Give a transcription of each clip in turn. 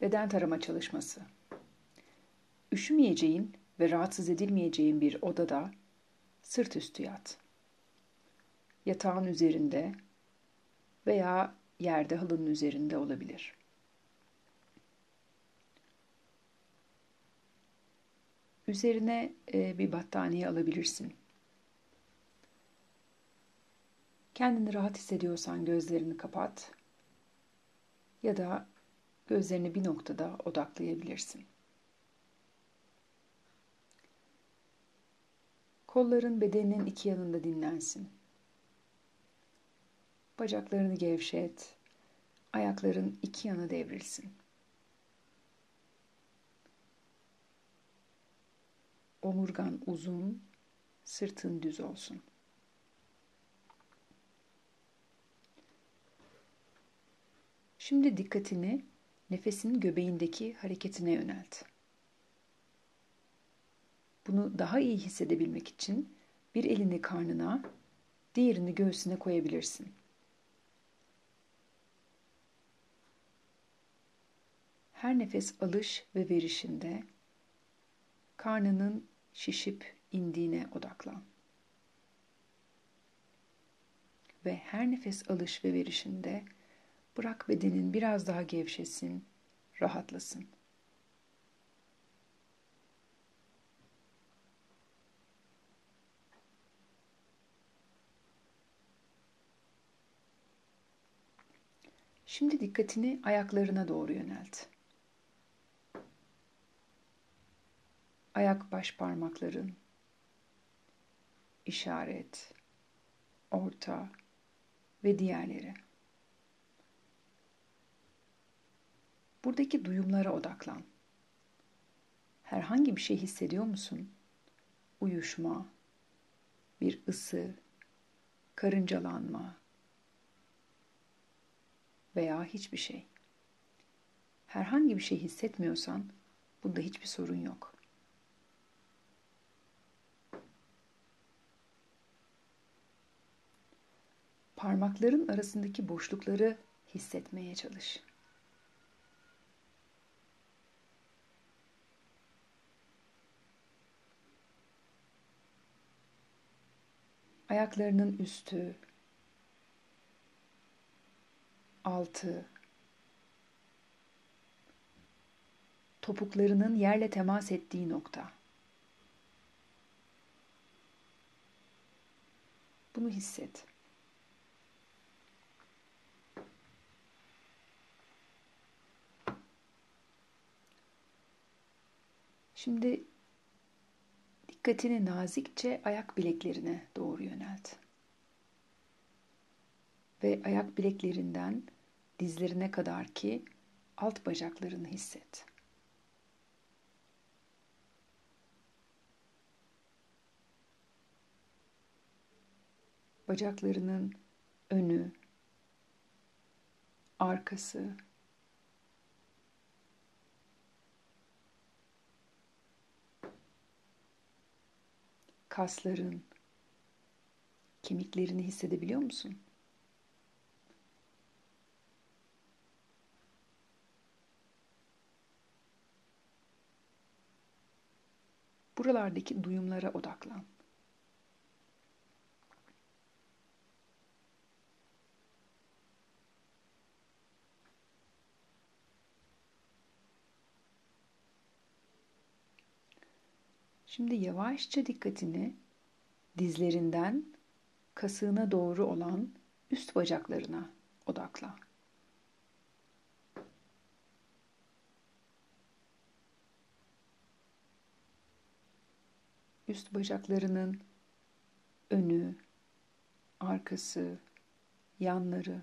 Beden tarama çalışması. Üşümeyeceğin ve rahatsız edilmeyeceğin bir odada sırt üstü yat. Yatağın üzerinde veya yerde halının üzerinde olabilir. Üzerine e, bir battaniye alabilirsin. Kendini rahat hissediyorsan gözlerini kapat ya da gözlerini bir noktada odaklayabilirsin. Kolların bedeninin iki yanında dinlensin. Bacaklarını gevşet. Ayakların iki yana devrilsin. Omurgan uzun, sırtın düz olsun. Şimdi dikkatini nefesin göbeğindeki hareketine yönelt. Bunu daha iyi hissedebilmek için bir elini karnına, diğerini göğsüne koyabilirsin. Her nefes alış ve verişinde karnının şişip indiğine odaklan. Ve her nefes alış ve verişinde bırak bedenin biraz daha gevşesin, rahatlasın. Şimdi dikkatini ayaklarına doğru yönelt. Ayak baş parmakların, işaret, orta ve diğerleri. Buradaki duyumlara odaklan. Herhangi bir şey hissediyor musun? Uyuşma, bir ısı, karıncalanma, veya hiçbir şey. Herhangi bir şey hissetmiyorsan bunda hiçbir sorun yok. Parmakların arasındaki boşlukları hissetmeye çalış. Ayaklarının üstü, altı, topuklarının yerle temas ettiği nokta. Bunu hisset. Şimdi dikkatini nazikçe ayak bileklerine doğru yönelt ve ayak bileklerinden dizlerine kadar ki alt bacaklarını hisset. Bacaklarının önü, arkası, kasların, kemiklerini hissedebiliyor musun? buralardaki duyumlara odaklan. Şimdi yavaşça dikkatini dizlerinden kasığına doğru olan üst bacaklarına odakla. üst bacaklarının önü, arkası, yanları.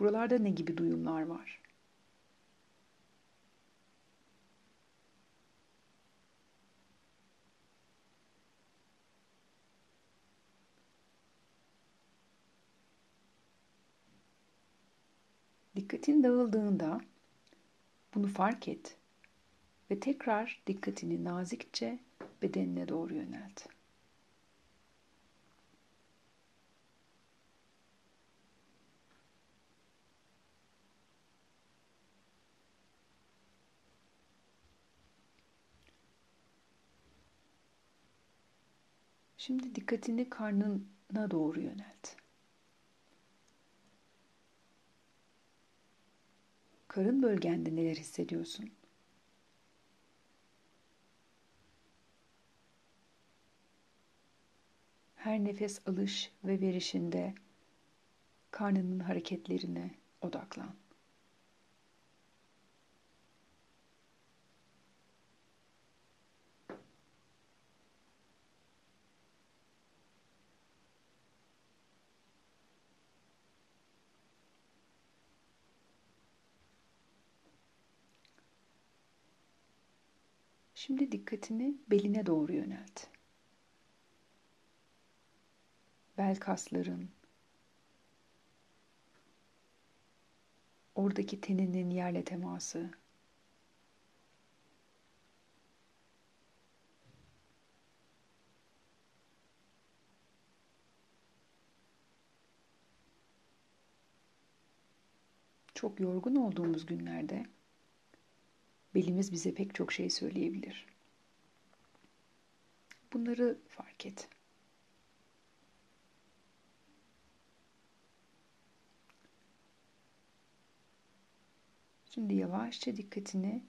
Buralarda ne gibi duyumlar var? Dikkatin dağıldığında bunu fark et ve tekrar dikkatini nazikçe bedenine doğru yönelt. Şimdi dikkatini karnına doğru yönelt. Karın bölgende neler hissediyorsun? Her nefes alış ve verişinde karnının hareketlerine odaklan. Şimdi dikkatini beline doğru yönelt. Bel kasların, oradaki teninin yerle teması, çok yorgun olduğumuz günlerde belimiz bize pek çok şey söyleyebilir. Bunları fark et. Şimdi yavaşça dikkatini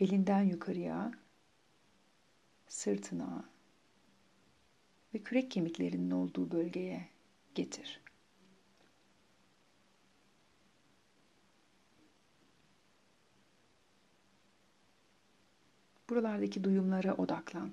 belinden yukarıya, sırtına ve kürek kemiklerinin olduğu bölgeye getir. Buralardaki duyumlara odaklan.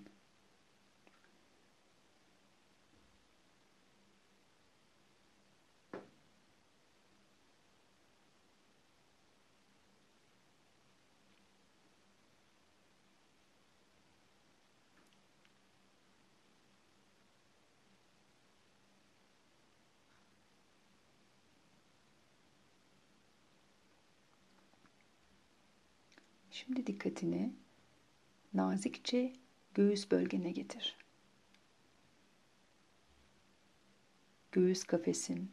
Şimdi dikkatini nazikçe göğüs bölgene getir. Göğüs kafesin,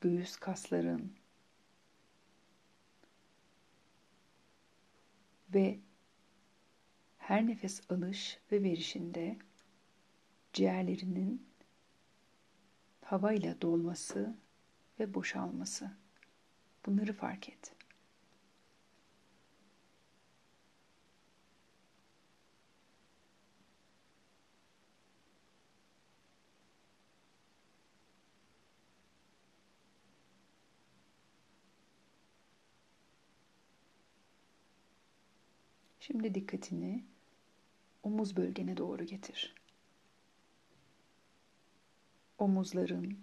göğüs kasların ve her nefes alış ve verişinde ciğerlerinin havayla dolması ve boşalması. Bunları fark et. Şimdi dikkatini omuz bölgene doğru getir. Omuzların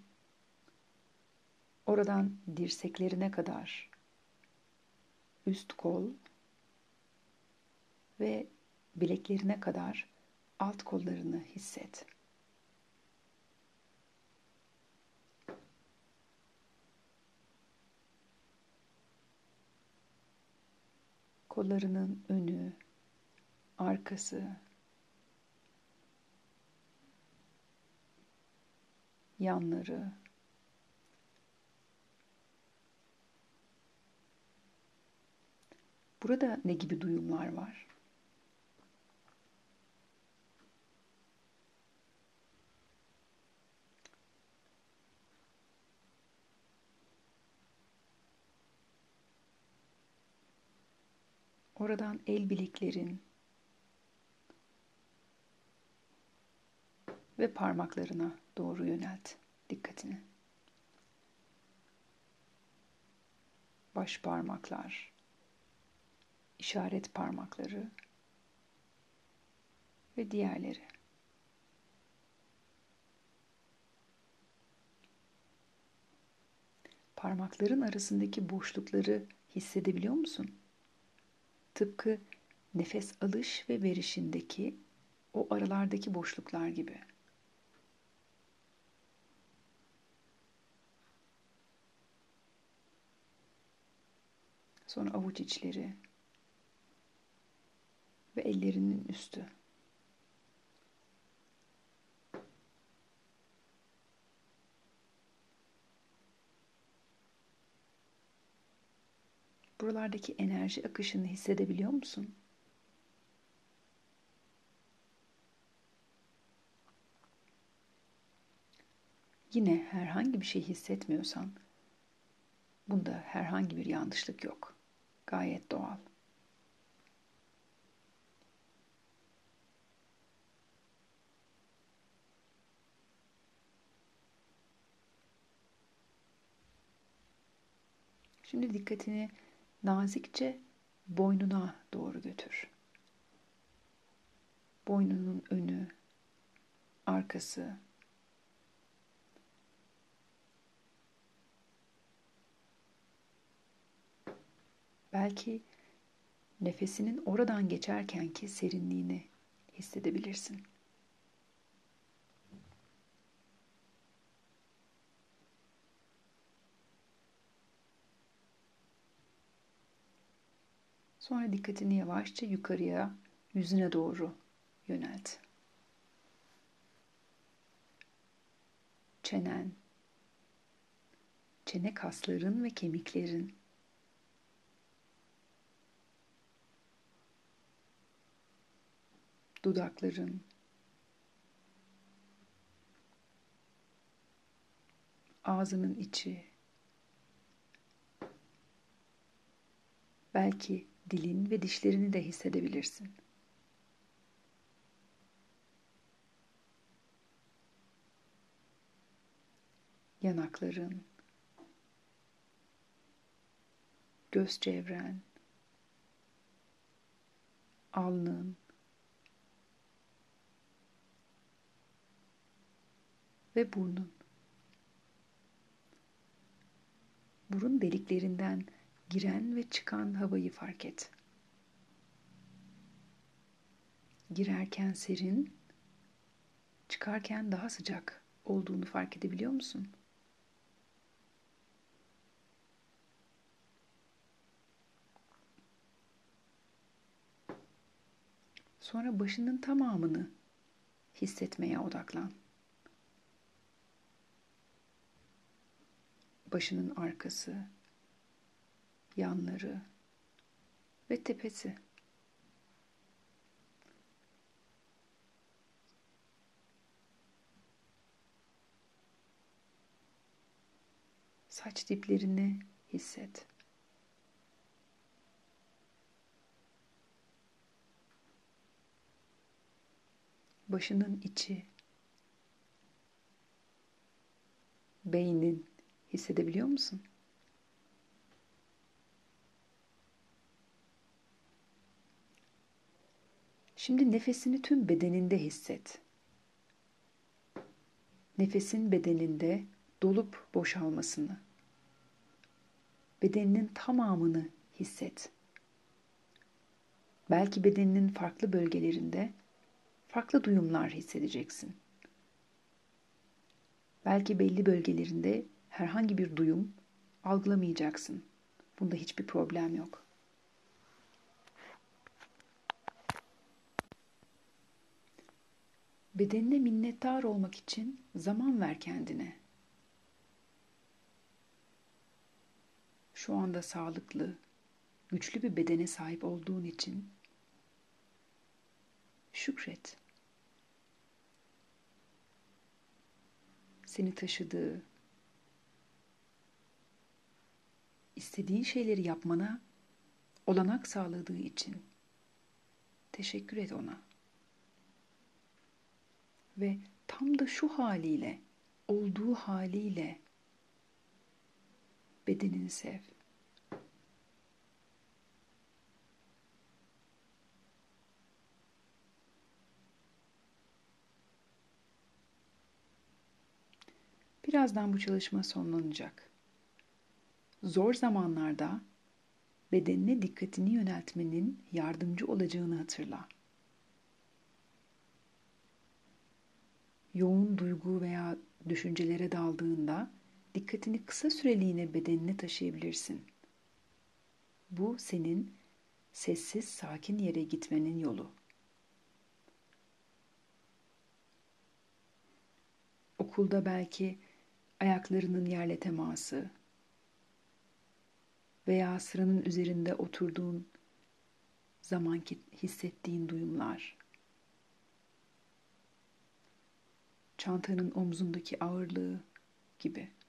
oradan dirseklerine kadar üst kol ve bileklerine kadar alt kollarını hisset. Kollarının önü, arkası, yanları, Burada ne gibi duyumlar var? Oradan el bileklerin ve parmaklarına doğru yönelt dikkatini. Baş parmaklar, işaret parmakları ve diğerleri. Parmakların arasındaki boşlukları hissedebiliyor musun? Tıpkı nefes alış ve verişindeki o aralardaki boşluklar gibi. Sonra avuç içleri ve ellerinin üstü. Buralardaki enerji akışını hissedebiliyor musun? yine herhangi bir şey hissetmiyorsan bunda herhangi bir yanlışlık yok. Gayet doğal. Şimdi dikkatini nazikçe boynuna doğru götür. Boynunun önü, arkası, belki nefesinin oradan geçerkenki serinliğini hissedebilirsin. Sonra dikkatini yavaşça yukarıya, yüzüne doğru yönelt. Çenen, çene kasların ve kemiklerin. Dudakların. Ağzının içi. Belki dilin ve dişlerini de hissedebilirsin. Yanakların, göz çevren, alnın, ve burnun. Burun deliklerinden giren ve çıkan havayı fark et. Girerken serin, çıkarken daha sıcak olduğunu fark edebiliyor musun? Sonra başının tamamını hissetmeye odaklan. Başının arkası, yanları ve tepesi. Saç diplerini hisset. Başının içi, beynin hissedebiliyor musun? Şimdi nefesini tüm bedeninde hisset. Nefesin bedeninde dolup boşalmasını. Bedeninin tamamını hisset. Belki bedeninin farklı bölgelerinde farklı duyumlar hissedeceksin. Belki belli bölgelerinde herhangi bir duyum algılamayacaksın. Bunda hiçbir problem yok. Bedenine minnettar olmak için zaman ver kendine. Şu anda sağlıklı, güçlü bir bedene sahip olduğun için şükret. Seni taşıdığı, istediğin şeyleri yapmana olanak sağladığı için teşekkür et ona. Ve tam da şu haliyle, olduğu haliyle bedenini sev. Birazdan bu çalışma sonlanacak. Zor zamanlarda bedenine dikkatini yöneltmenin yardımcı olacağını hatırla. Yoğun duygu veya düşüncelere daldığında dikkatini kısa süreliğine bedenine taşıyabilirsin. Bu senin sessiz, sakin yere gitmenin yolu. Okulda belki ayaklarının yerle teması, veya sıranın üzerinde oturduğun zamanki hissettiğin duyumlar, çantanın omzundaki ağırlığı gibi.''